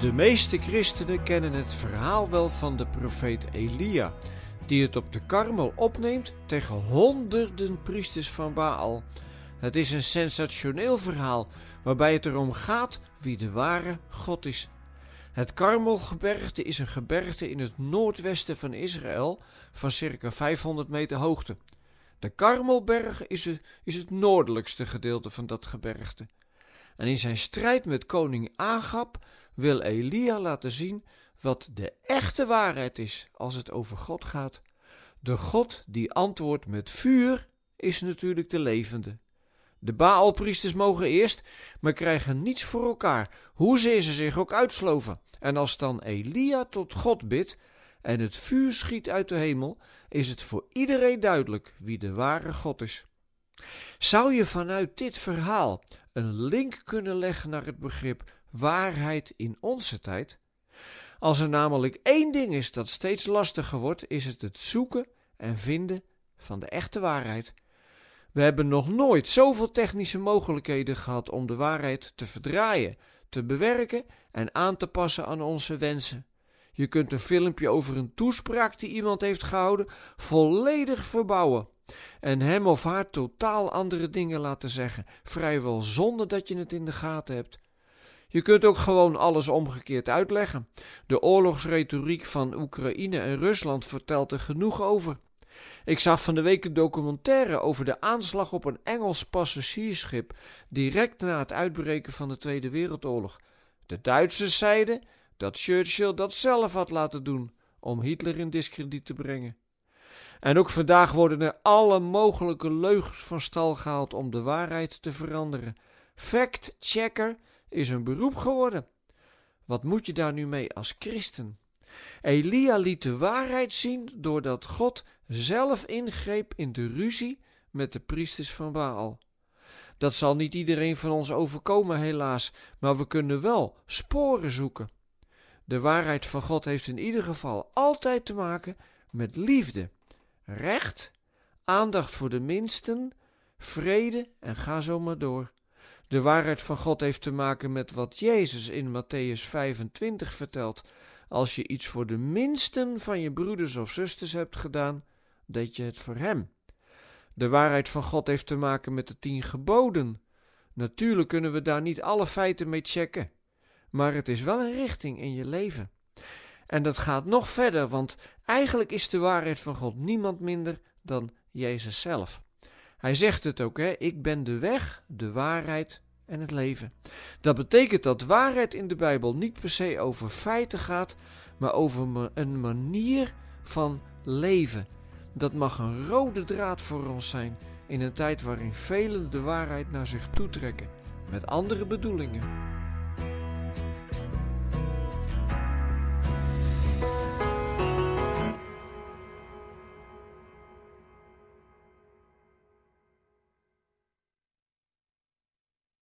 De meeste christenen kennen het verhaal wel van de profeet Elia, die het op de Karmel opneemt tegen honderden priesters van Baal. Het is een sensationeel verhaal waarbij het erom gaat wie de ware God is. Het Karmelgebergte is een gebergte in het noordwesten van Israël van circa 500 meter hoogte. De Karmelberg is het, is het noordelijkste gedeelte van dat gebergte. En in zijn strijd met koning Agab wil Elia laten zien wat de echte waarheid is als het over God gaat. De God die antwoordt met vuur is natuurlijk de levende. De Baalpriesters mogen eerst, maar krijgen niets voor elkaar, hoezeer ze zich ook uitsloven. En als dan Elia tot God bidt en het vuur schiet uit de hemel, is het voor iedereen duidelijk wie de ware God is. Zou je vanuit dit verhaal een link kunnen leggen naar het begrip waarheid in onze tijd? Als er namelijk één ding is dat steeds lastiger wordt, is het het zoeken en vinden van de echte waarheid. We hebben nog nooit zoveel technische mogelijkheden gehad om de waarheid te verdraaien, te bewerken en aan te passen aan onze wensen. Je kunt een filmpje over een toespraak die iemand heeft gehouden volledig verbouwen en hem of haar totaal andere dingen laten zeggen, vrijwel zonder dat je het in de gaten hebt. Je kunt ook gewoon alles omgekeerd uitleggen. De oorlogsretoriek van Oekraïne en Rusland vertelt er genoeg over. Ik zag van de week een documentaire over de aanslag op een Engels passagiersschip direct na het uitbreken van de Tweede Wereldoorlog. De Duitsers zeiden dat Churchill dat zelf had laten doen om Hitler in diskrediet te brengen. En ook vandaag worden er alle mogelijke leugens van stal gehaald om de waarheid te veranderen. Fact-checker is een beroep geworden. Wat moet je daar nu mee als christen? Elia liet de waarheid zien doordat God zelf ingreep in de ruzie met de priesters van Baal. Dat zal niet iedereen van ons overkomen, helaas, maar we kunnen wel sporen zoeken. De waarheid van God heeft in ieder geval altijd te maken met liefde, recht, aandacht voor de minsten, vrede en ga zo maar door. De waarheid van God heeft te maken met wat Jezus in Matthäus 25 vertelt. Als je iets voor de minsten van je broeders of zusters hebt gedaan, deed je het voor hem. De waarheid van God heeft te maken met de tien geboden. Natuurlijk kunnen we daar niet alle feiten mee checken, maar het is wel een richting in je leven. En dat gaat nog verder, want eigenlijk is de waarheid van God niemand minder dan Jezus zelf. Hij zegt het ook, hè? ik ben de weg, de waarheid en het leven. Dat betekent dat waarheid in de Bijbel niet per se over feiten gaat, maar over een manier van leven. Dat mag een rode draad voor ons zijn in een tijd waarin velen de waarheid naar zich toetrekken, met andere bedoelingen.